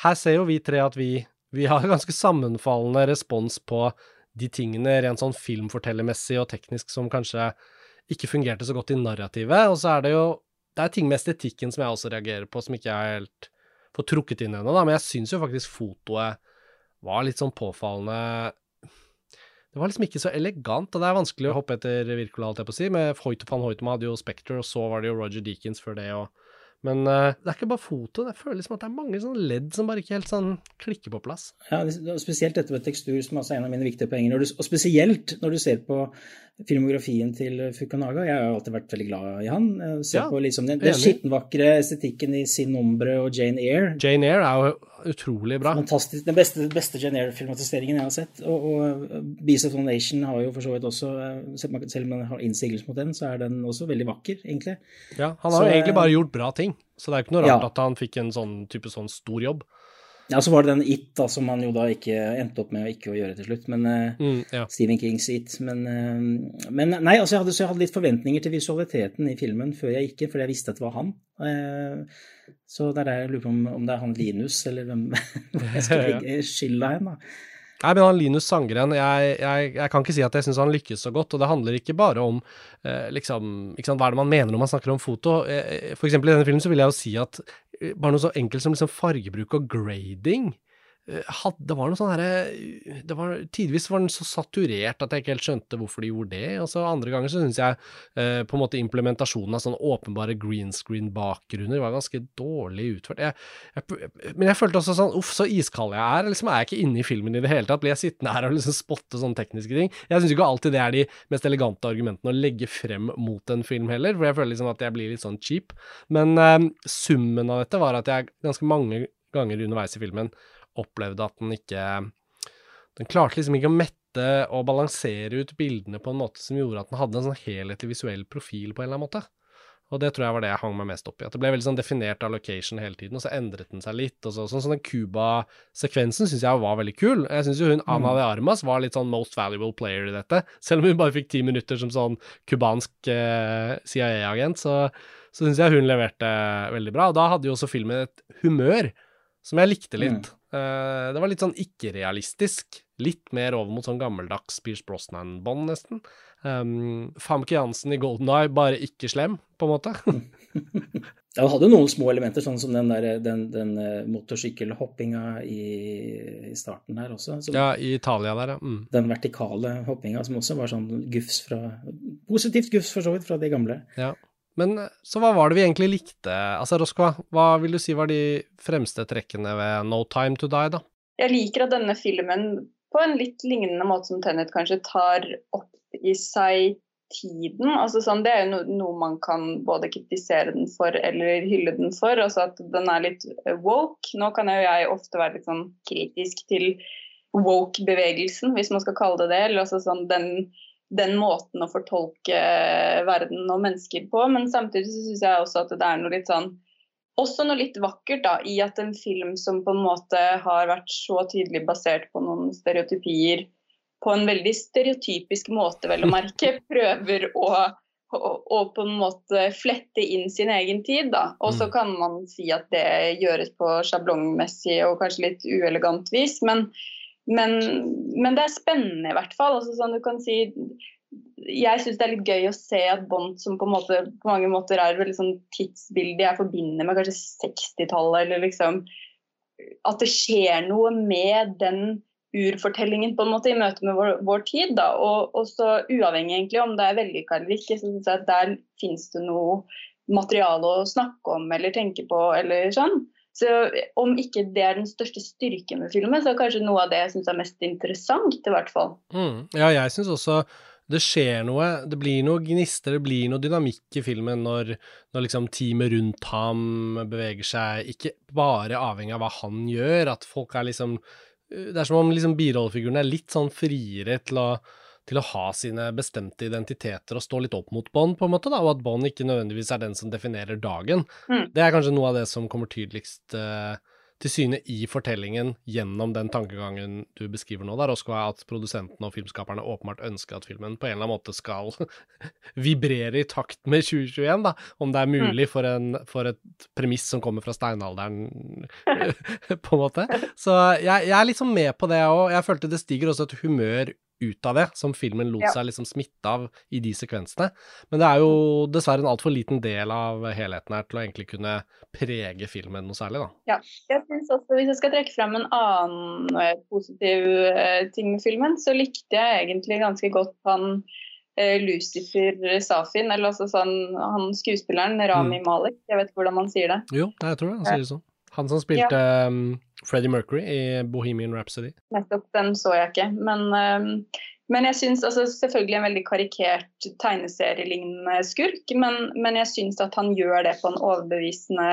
her ser jo vi tre at vi, vi har ganske sammenfallende respons på de tingene rent sånn filmfortellermessig og teknisk som kanskje ikke fungerte så godt i narrativet. Og så er det jo Det er ting med estetikken som jeg også reagerer på, som ikke jeg helt får trukket inn ennå. Men jeg syns jo faktisk fotoet var litt sånn påfallende det var liksom ikke så elegant, og det er vanskelig å hoppe etter Wirkola, holdt jeg på å si. Med Hoite van Hoitema hadde jo Spectre, og så var det jo Roger Deakins før det, òg. men uh, det er ikke bare foto, det føles som at det er mange sånne ledd som bare ikke helt sånn klikker på plass. Ja, spesielt dette med tekstur, som er en av mine viktige poenger. og spesielt når du ser på filmografien til Fukunaga. Jeg har alltid vært veldig glad i han. Se ja, på liksom den, den skittenvakre estetikken i Sin Ombre og Jane Eyre. Jane Eyre er jo utrolig bra. Fantastisk. Den beste, beste Jane Eyre-filmatiseringen jeg har sett. Og, og Beast of the Nation har jo for så vidt også, selv om man har innsigelse mot den, så er den også veldig vakker, egentlig. Ja, han har så, jo egentlig bare gjort bra ting, så det er ikke noe rart ja. at han fikk en sånn type sånn stor jobb. Ja, så var det den It, da, som han jo da ikke endte opp med å ikke gjøre til slutt. Men uh, mm, ja. Stephen Kings It. Men, uh, men nei, altså jeg hadde, så jeg hadde litt forventninger til visualiteten i filmen før jeg gikk inn, fordi jeg visste at det var han. Uh, så det er der jeg lurer på om, om det er han Linus, eller hvem jeg skal skylda hen, da. Nei, men han Linus Sangren, jeg, jeg, jeg, kan ikke si at jeg syns han lykkes så godt. Og det handler ikke bare om eh, liksom, sant, hva er det man mener når man snakker om foto. Eh, for eksempel i denne filmen så vil jeg jo si at eh, bare noe så enkelt som liksom fargebruk og grading Eh, had, det var noe sånn herre det var, Tidvis var den så saturert at jeg ikke helt skjønte hvorfor de gjorde det. Og så andre ganger så syns jeg eh, på en måte implementasjonen av sånne åpenbare green screen-bakgrunner var ganske dårlig utført. Jeg, jeg, men jeg følte også sånn Uff, så iskald jeg er. Liksom er jeg ikke inne i filmen i det hele tatt. Blir jeg sittende her og liksom spotte sånne tekniske ting? Jeg syns ikke alltid det er de mest elegante argumentene å legge frem mot en film heller, for jeg føler liksom at jeg blir litt sånn cheap. Men eh, summen av dette var at jeg ganske mange ganger underveis i filmen opplevde at den ikke Den klarte liksom ikke å mette og balansere ut bildene på en måte som gjorde at den hadde en sånn helhetlig visuell profil på en eller annen måte. Og det tror jeg var det jeg hang meg mest opp i. At det ble veldig sånn definert av location hele tiden, og så endret den seg litt. og så, Sånn som den Cuba-sekvensen syns jeg var veldig kul. Jeg syns jo hun Ana mm. de Armas var litt sånn most valuable player i dette. Selv om hun bare fikk ti minutter som sånn cubansk eh, CIA-agent, så, så syns jeg hun leverte veldig bra. Og da hadde jo også filmen et humør som jeg likte litt. Mm. Uh, det var litt sånn ikke-realistisk. Litt mer over mot sånn gammeldags Pierce Brosnan-bånd, nesten. Um, Famke Jansen i Golden Eye, bare ikke slem, på en måte. Ja, det hadde noen små elementer, sånn som den, der, den, den uh, motorsykkelhoppinga i, i, starten her også. Som, ja, i Italia der, ja. Mm. Den vertikale hoppinga som også var sånn gufs fra Positivt gufs, for så vidt, fra de gamle. Ja. Men så hva var det vi egentlig likte? Altså, Roskva, hva vil du si var de fremste trekkene ved No Time To Die, da? Jeg liker at denne filmen på en litt lignende måte som Tennet kanskje tar opp i seg tiden. Altså sånn, det er jo no, noe man kan både kritisere den for eller hylle den for. Altså at den er litt woke. Nå kan jo jeg ofte være litt sånn kritisk til woke-bevegelsen, hvis man skal kalle det det. eller altså sånn den, den måten å fortolke verden og mennesker på. Men samtidig så syns jeg også at det er noe litt sånn også noe litt vakkert da, i at en film som på en måte har vært så tydelig basert på noen stereotypier, på en veldig stereotypisk måte, vel å merke, prøver å, å, å, på en måte flette inn sin egen tid. da. Og så mm. kan man si at det gjøres på sjablongmessig og kanskje litt uelegant vis, men, men, men det er spennende i hvert fall. Altså, sånn du kan si jeg syns det er litt gøy å se at Bond, som på, måte, på mange måter er et sånn tidsbilde jeg forbinder med kanskje 60-tallet, eller liksom At det skjer noe med den urfortellingen på en måte i møte med vår, vår tid. Da. Og, og, så uavhengig egentlig om det er vellykka eller ikke, så syns jeg at der finnes det noe materiale å snakke om eller tenke på eller sånn. Så om ikke det er den største styrken med filmen, så er det kanskje noe av det jeg syns er mest interessant, i hvert fall. Mm. Ja, jeg syns også det skjer noe, det blir noe gnister, det blir noe dynamikk i filmen når, når liksom teamet rundt ham beveger seg, ikke bare avhengig av hva han gjør, at folk er liksom det er som om liksom birollefigurene er litt sånn friere til å, til å, ha sine bestemte identiteter og stå litt opp mot Bond, på en måte, da, og at Bond ikke nødvendigvis er den som definerer dagen. Mm. Det er kanskje noe av det som kommer tydeligst uh, til syne i fortellingen gjennom den tankegangen du beskriver nå, der, også at produsentene og filmskaperne åpenbart ønsker at filmen på en eller annen måte skal vibrere i takt med 2021, da, om det er mm. mulig for, en, for et premiss som kommer fra steinalderen, på en måte. Så jeg, jeg er liksom med på det òg. Jeg følte det stiger også et humør ut av det, som filmen lot ja. seg liksom smitte av i de sekvensene. Men det er jo dessverre en altfor liten del av helheten her til å egentlig kunne prege filmen noe særlig, da. Ja. Jeg synes også, Hvis jeg skal trekke frem en annen eh, positiv eh, ting med filmen, så likte jeg egentlig ganske godt han eh, Lucifer Safin, eller altså sånn han skuespilleren Rami mm. Malik. Jeg vet ikke hvordan man sier det. Jo, jeg tror det, han sier det sånn. Han som spilte ja. Freddie Mercury i Bohemian Rhapsody. Nettopp, den så jeg ikke. Men, um, men jeg syns altså, selvfølgelig en veldig karikert tegneserielignende skurk, men, men jeg syns at han gjør det på en overbevisende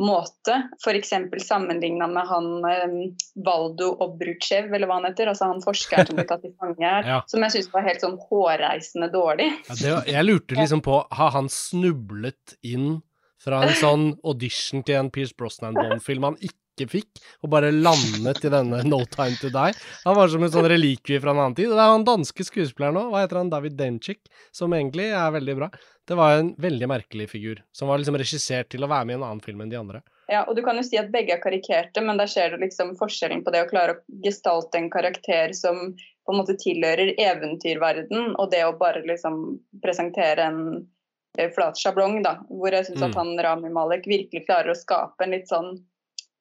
måte. F.eks. sammenligna med han um, Valdo Obrutsjev, eller hva han heter. Altså han forskeren som ble tatt til fange her. ja. Som jeg syns var helt sånn hårreisende dårlig. Ja, var, jeg lurte liksom på, har han snublet inn fra en sånn audition til en Pierce Brosnan-Bond-film han ikke fikk, og bare landet i denne No Time To Die. Han var som en sånn relikvie fra en annen tid. Og det er han danske skuespilleren nå, hva heter han, David Denchik, som egentlig er veldig bra. Det var en veldig merkelig figur, som var liksom regissert til å være med i en annen film enn de andre. Ja, og du kan jo si at begge er karikerte, men der ser du liksom forskjellen på det å klare å gestalte en karakter som på en måte tilhører eventyrverden, og det å bare liksom presentere en eh, flat sjablong, da, hvor jeg syns mm. at han Rami Malek virkelig klarer å skape en litt sånn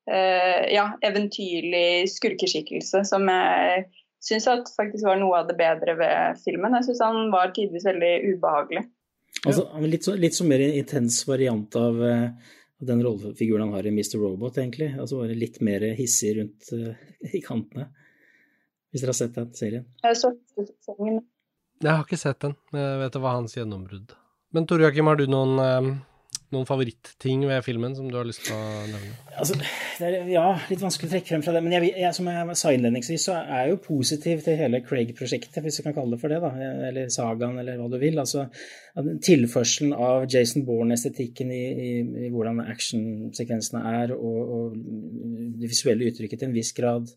ja, eventyrlig skurkeskikkelse som jeg syns faktisk var noe av det bedre ved filmen. Jeg syns han var tidvis veldig ubehagelig. Altså, litt, så, litt så mer intens variant av uh, den rollefiguren han har i Mr. Robot, egentlig. Altså bare litt mer hissig rundt uh, i kantene. Hvis dere har sett den serien? Jeg, så jeg har ikke sett den, jeg vet det var hans gjennombrudd. Men Tore Joakim, har du noen noen favorittting ved filmen som du har lyst til å nevne? Altså, er ja, litt vanskelig å trekke frem fra det. Men jeg, jeg, som jeg sa innledningsvis, så er jeg jo positiv til hele Craig-prosjektet, hvis vi kan kalle det for det. da, Eller sagaen, eller hva du vil. altså Tilførselen av Jason Bourne-estetikken i, i, i, hvordan actionsekvensene er, og, og det visuelle uttrykket til en viss grad.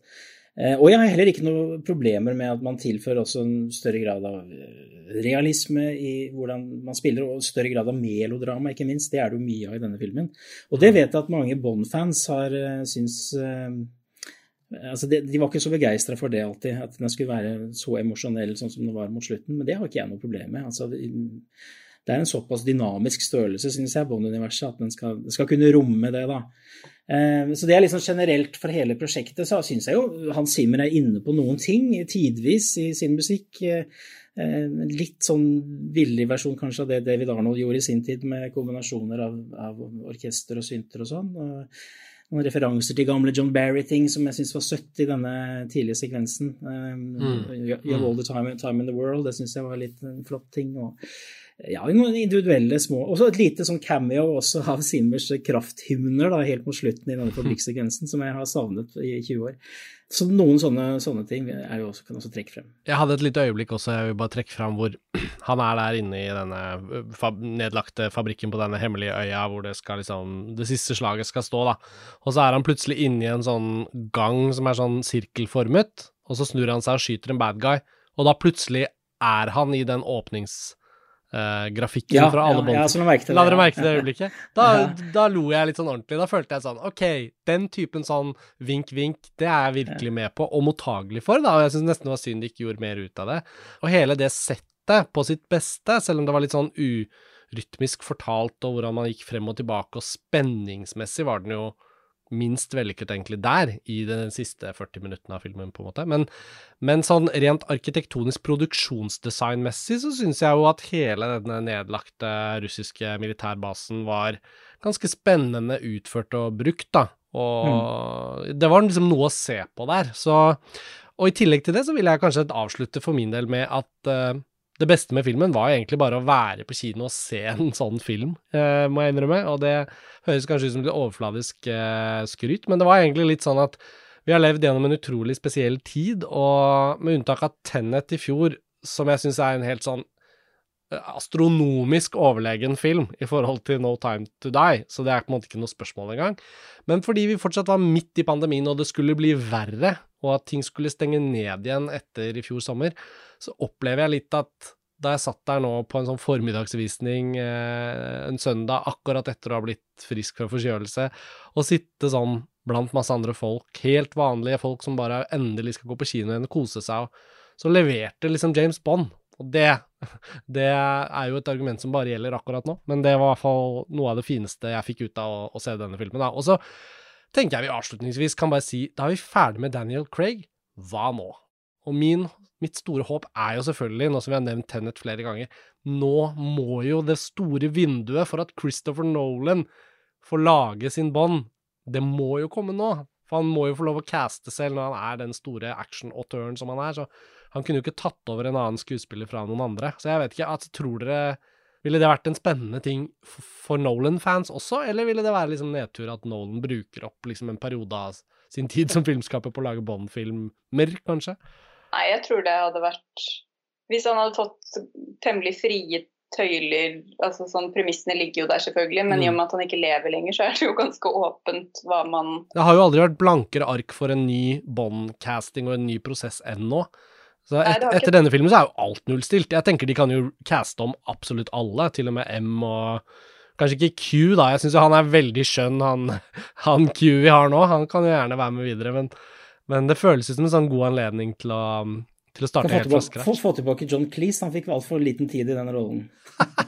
Eh, og jeg har heller ikke noen problemer med at man tilfører også en større grad av eh, realisme i hvordan man spiller, og større grad av melodrama, ikke minst. Det er det jo mye av i denne filmen. Og det vet jeg at mange Bond-fans har eh, syns altså de, de, var ikke så begeistra for det alltid, at den skulle være så emosjonell sånn som den var mot slutten, men det har ikke jeg noe problem med. Altså, det er en såpass dynamisk størrelse, syns jeg, Bond-universet, at den skal, skal, kunne romme det, da. Eh, så det er liksom generelt for hele prosjektet, så syns jeg jo Hans Zimmer er inne på noen ting tidvis i sin musikk. Eh, litt sånn villig versjon kanskje av det David Arnold gjorde i sin tid, med kombinasjoner av, av orkester og synter og sånn noen referanser til gamle John Barry-ting som jeg syns var søtt i denne tidlige sekvensen. Um, mm. You have all the time, time in the world, det syns jeg var litt en flott ting. og ja, noen individuelle små Og så et lite sånn cameo også av Simmers krafthymner da, helt mot slutten i denne fabrikksekvensen, som jeg har savnet i 20 år. Så noen sånne, sånne ting jo også, kan også trekke frem. Jeg hadde et lite øyeblikk også, jeg vil bare trekke frem hvor han er der inne i denne fab nedlagte fabrikken på denne hemmelige øya hvor det skal liksom Det siste slaget skal stå, da. Og så er han plutselig inne i en sånn gang som er sånn sirkelformet, og så snur han seg og skyter en bad guy, og da plutselig er han i den åpnings Uh, grafikken ja, fra alle bånd. Ja, ja, La dere merke til det øyeblikket? Da, da, lo jeg litt sånn ordentlig. Da følte jeg sånn OK, den typen sånn vink-vink, det er jeg virkelig med på, og mottagelig for, da. Og jeg syns nesten det var synd de ikke gjorde mer ut av det. Og hele det settet på sitt beste, selv om det var litt sånn urytmisk fortalt, og hvordan man gikk frem og tilbake, og spenningsmessig var den jo minst vellykket egentlig der, i de siste 40 minuttene av filmen, på en måte. Men, men sånn rent arkitektonisk produksjonsdesignmessig så syns jeg jo at hele denne nedlagte russiske militærbasen var ganske spennende utført og brukt, da. Og mm. det var liksom noe å se på der. Så Og i tillegg til det så vil jeg kanskje avslutte for min del med at uh, det beste med filmen var egentlig bare å være på kino og se en sånn film, eh, må jeg innrømme. Og det høres kanskje ut som litt overfladisk eh, skryt, men det var egentlig litt sånn at vi har levd gjennom en utrolig spesiell tid, og med unntak av Tennet i fjor, som jeg syns er en helt sånn eh, astronomisk overlegen film i forhold til No Time To Die, så det er på en måte ikke noe spørsmål engang. Men fordi vi fortsatt var midt i pandemien og det skulle bli verre, og at ting skulle stenge ned igjen etter i fjor sommer, så opplever jeg litt at da jeg satt der nå på en sånn formiddagsvisning eh, en søndag, akkurat etter å ha blitt frisk fra forkjølelse, og sitte sånn blant masse andre folk, helt vanlige folk som bare endelig skal gå på kino igjen og kose seg, og så leverte liksom James Bond. Og det, det er jo et argument som bare gjelder akkurat nå, men det var i hvert fall noe av det fineste jeg fikk ut av å, å se denne filmen. da. Og så tenker jeg vi avslutningsvis kan bare si da er vi ferdig med Daniel Craig. Hva nå? Og min, mitt store håp er jo selvfølgelig, nå som vi har nevnt Tennet flere ganger, nå må jo det store vinduet for at Christopher Nolan får lage sin bånd, det må jo komme nå. For han må jo få lov å caste selv når han er den store action-autøren som han er. Så han kunne jo ikke tatt over en annen skuespiller fra noen andre. Så jeg vet ikke, altså, tror dere ville det vært en spennende ting for Nolan-fans også, eller ville det være liksom nedtur at Nolan bruker opp liksom en periode av sin tid som filmskaper på å lage Bond-filmer, kanskje? Nei, jeg tror det hadde vært Hvis han hadde fått temmelig frie tøyler altså sånn, Premissene ligger jo der, selvfølgelig, men mm. i og med at han ikke lever lenger, så er det jo ganske åpent hva man Det har jo aldri vært blankere ark for en ny Bond-casting og en ny prosess enn nå. Så et, Nei, etter denne filmen så er jo alt nullstilt. Jeg tenker de kan jo caste om absolutt alle, til og med M og Kanskje ikke Q, da. Jeg syns jo han er veldig skjønn, han, han, Q vi har nå. Han kan jo gjerne være med videre, men, men det føles ut som en sånn god anledning til å, til å starte helt fra scratch. Få, tilbake John Cleese, han fikk altfor liten tid i den rollen.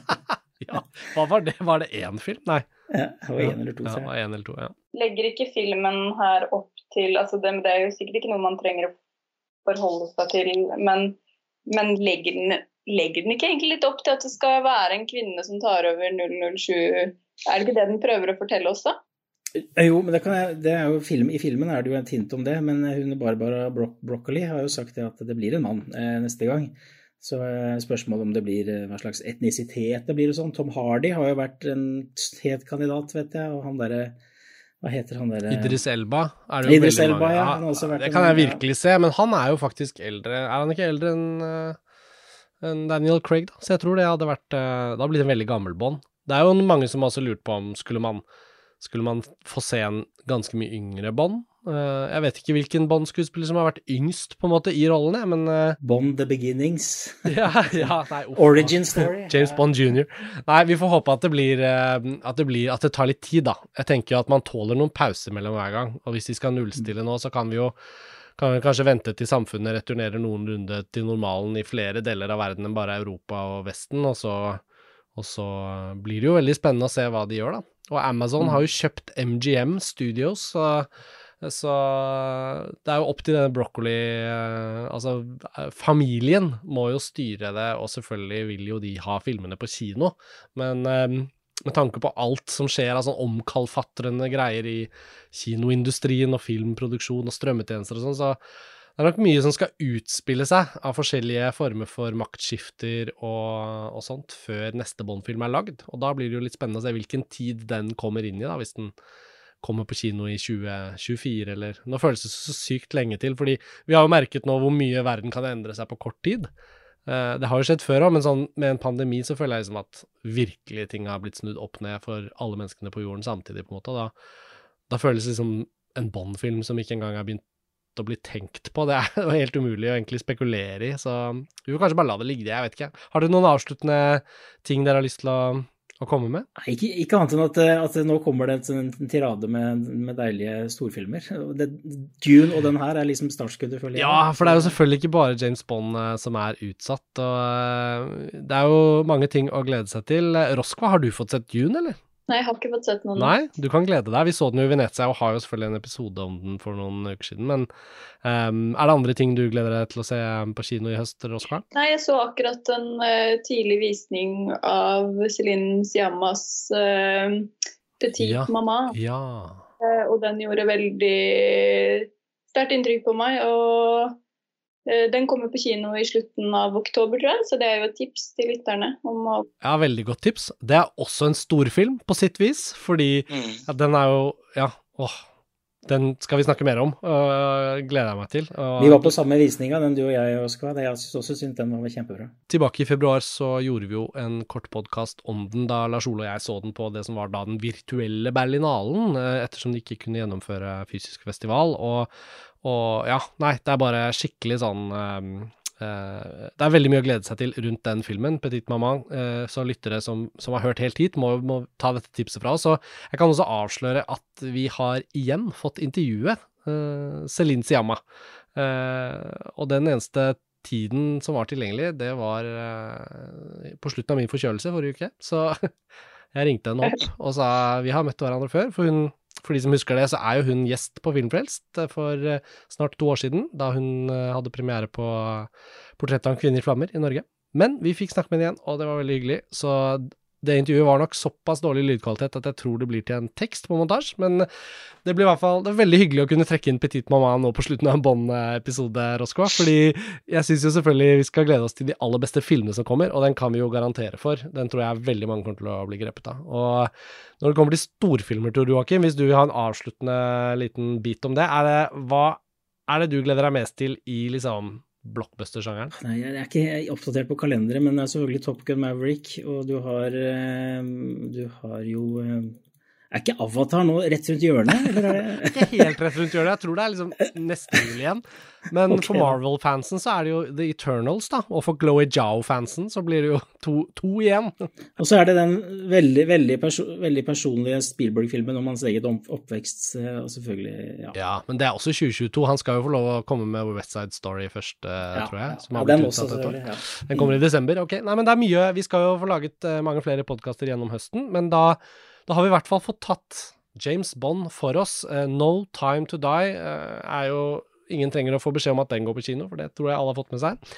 ja, hva var det? Var det én film? Nei. Ja, det var én eller to. Ja, en eller to, ja. Legger ikke filmen her opp til altså det, det er jo sikkert ikke noe man trenger å forholde seg til. Men, men legger, den, legger, den, ikke egentlig litt opp til at det skal være en kvinne som tar over 007? Er det ikke det den prøver å fortelle oss, da? Eh, jo, men det, jeg, det er jo film, I filmen er det jo et hint om det, men hun Barbara Bro Broccoli har jo sagt at det blir en mann eh, neste gang. Så eh, spørsmålet om det blir eh, hva slags etnisitet det blir og sånn. Tom Hardy har jo vært en het kandidat, vet jeg, og han derre hva heter han der Idris Elba. Er det Idris Elba, ja. ja det kan jeg virkelig se, men han er jo faktisk eldre. Er han ikke eldre enn uh, en Daniel Craig, da? Så jeg tror det hadde vært uh, Det hadde blitt en veldig gammel Bond. Det er jo mange som også lurt på om skulle man, skulle man få se en ganske mye yngre Bond? Uh, jeg vet ikke hvilken Bond-skuespiller som har vært yngst på en måte i rollen, men uh, Bond the Beginnings. ja, ja, nei, opp, Origin Story. James Bond jr. Nei, vi får håpe at det, blir, uh, at det blir At det tar litt tid, da. Jeg tenker jo at man tåler noen pauser mellom hver gang. Og hvis de skal nullstille nå, så kan vi jo kan vi kanskje vente til samfunnet returnerer noenlunde til normalen i flere deler av verden enn bare Europa og Vesten, og så, Og så blir det jo veldig spennende å se hva de gjør, da. Og Amazon har jo kjøpt MGM Studios, så, så det er jo opp til denne broccoli eh, Altså, eh, familien må jo styre det, og selvfølgelig vil jo de ha filmene på kino, men eh, med tanke på alt som skjer av sånn omkalfatrende greier i kinoindustrien og filmproduksjon og strømmetjenester og sånn, så det er nok mye som skal utspille seg av forskjellige former for maktskifter og, og sånt før neste Bond-film er lagd. Og da blir det jo litt spennende å se hvilken tid den kommer inn i, da, hvis den kommer på kino i 2024 eller Nå føles det så sykt lenge til, fordi vi har jo merket nå hvor mye verden kan endre seg på kort tid. Uh, det har jo skjedd før òg, men sånn, med en pandemi så føler jeg liksom at virkelig ting har blitt snudd opp ned for alle menneskene på jorden samtidig, på en måte. Da, da føles det som en Bond-film som ikke engang har begynt å bli tenkt på. Det er jo helt umulig å egentlig spekulere i, så vi får kanskje bare la det ligge, jeg vet ikke. Har dere noen avsluttende ting dere har lyst til å, å komme med? Nei, ikke, ikke, annet enn at, at, nå kommer det en, en tirade med, med, deilige storfilmer. Det, Dune og den her er liksom startskuddet, føler jeg. Ja, for det er jo selvfølgelig ikke bare James Bond uh, som er utsatt. Og, uh, det er jo mange ting å glede seg til. Roskva, har du fått sett Dune, eller? Nei, jeg har ikke fått sett noen. Nei, du kan glede deg. Vi så den jo i Venezia og har jo selvfølgelig en episode om den for noen uker siden. Men um, er det andre ting du gleder deg til å se på kino i høst, Oskar? Nei, jeg så akkurat en uh, tidlig visning av Celine Siamas uh, Petit ja. Mama. Ja. Uh, og den gjorde veldig sterkt inntrykk på meg. og Eh, den kommer på kino i slutten av oktober, tror jeg, så det er jo et tips til lytterne. om å... Ja, veldig godt tips. Det er også en storfilm, på sitt vis, fordi mm. ja, den er jo Ja, åh. Den skal vi snakke mer om, og gleder jeg meg til. Og... Vi var på samme visninga, den du og jeg, Oskar. Jeg syns også syntes den var kjempebra. Tilbake i februar så gjorde vi jo en kort podkast om den, da Lars Ole og jeg så den på det som var da den virtuelle Berlinalen, eh, ettersom de ikke kunne gjennomføre fysisk festival. Og, og ja, nei, det er bare skikkelig sånn um, Det er veldig mye å glede seg til rundt den filmen, Petit Maman. Uh, så lyttere som, som, har hørt helt hit, må, må, ta dette tipset fra oss. Og jeg kan også avsløre at vi har igjen fått intervjue uh, Celine Siamma. og den eneste tiden som var tilgjengelig, det var på slutten av min forkjølelse forrige uke. Så jeg ringte henne opp og sa vi har møtt hverandre før, for hun for de som husker det, så er jo hun gjest på Filmfrelst eh, for eh, snart to år siden, da hun eh, hadde premiere på Portrettet av en kvinne i flammer i Norge. Men vi fikk snakke med henne igjen, og det var veldig hyggelig. Så det intervjuet var nok såpass dårlig lydkvalitet at jeg tror det blir til en tekst på montasje, men det blir i hvert fall det er veldig hyggelig å kunne trekke inn Petit Mama nå på slutten av en Bond-episode, Roscoe, fordi jeg syns jo selvfølgelig vi skal glede oss til de aller beste filmene som kommer, og den kan vi jo garantere for. Den tror jeg veldig mange kommer til å bli grepet av. Og når det kommer til storfilmer, Tor Joakim, hvis du vil ha en avsluttende liten bit om det, er det hva er det du gleder deg mest til i liksom blockbuster-sjangeren? Nei, Jeg er ikke oppdatert på kalenderet, men det er selvfølgelig Top Gun Maverick, og du har, eh, du har jo eh, er ikke Avatar nå rett rundt hjørnet? Eller er det... ikke helt rett rundt hjørnet, jeg tror det er liksom neste jul igjen. Men okay. for Marvel-fansen så er det jo The Eternals, da. Og for Glowy Jow-fansen så blir det jo to, to, igjen. Og så er det den veldig, veldig, perso veldig personlige Spielberg-filmen om hans eget oppvekst, eh, og selvfølgelig ja. ja. men det er også 2022. Han skal jo få lov å komme med West Side Story først, eh, ja, tror jeg. ja, den også, selvfølgelig. Ja. Den kommer i desember. Ok. Nei, men det er mye. Vi skal jo få laget uh, mange flere podkaster gjennom høsten, men da da har vi i hvert fall fått tatt James Bond for oss. Uh, no Time To Die uh, er jo Ingen trenger å få beskjed om at den går på kino, for det tror jeg alle har fått med seg.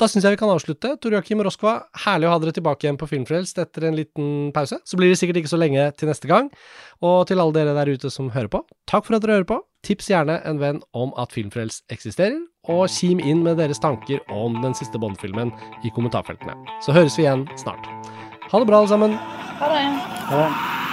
Da syns jeg vi kan avslutte. Tor Joakim Roskva, herlig å ha dere tilbake igjen på Filmfrelst etter en liten pause. Så blir det sikkert ikke så lenge til neste gang. Og til alle dere der ute som hører på, takk for at dere hører på. Tips gjerne en venn om at Filmfrelst eksisterer, og kim inn med deres tanker om den siste Bond-filmen i kommentarfeltene. Så høres vi igjen snart. Ha det bra, alle sammen. Ha det. Ha det.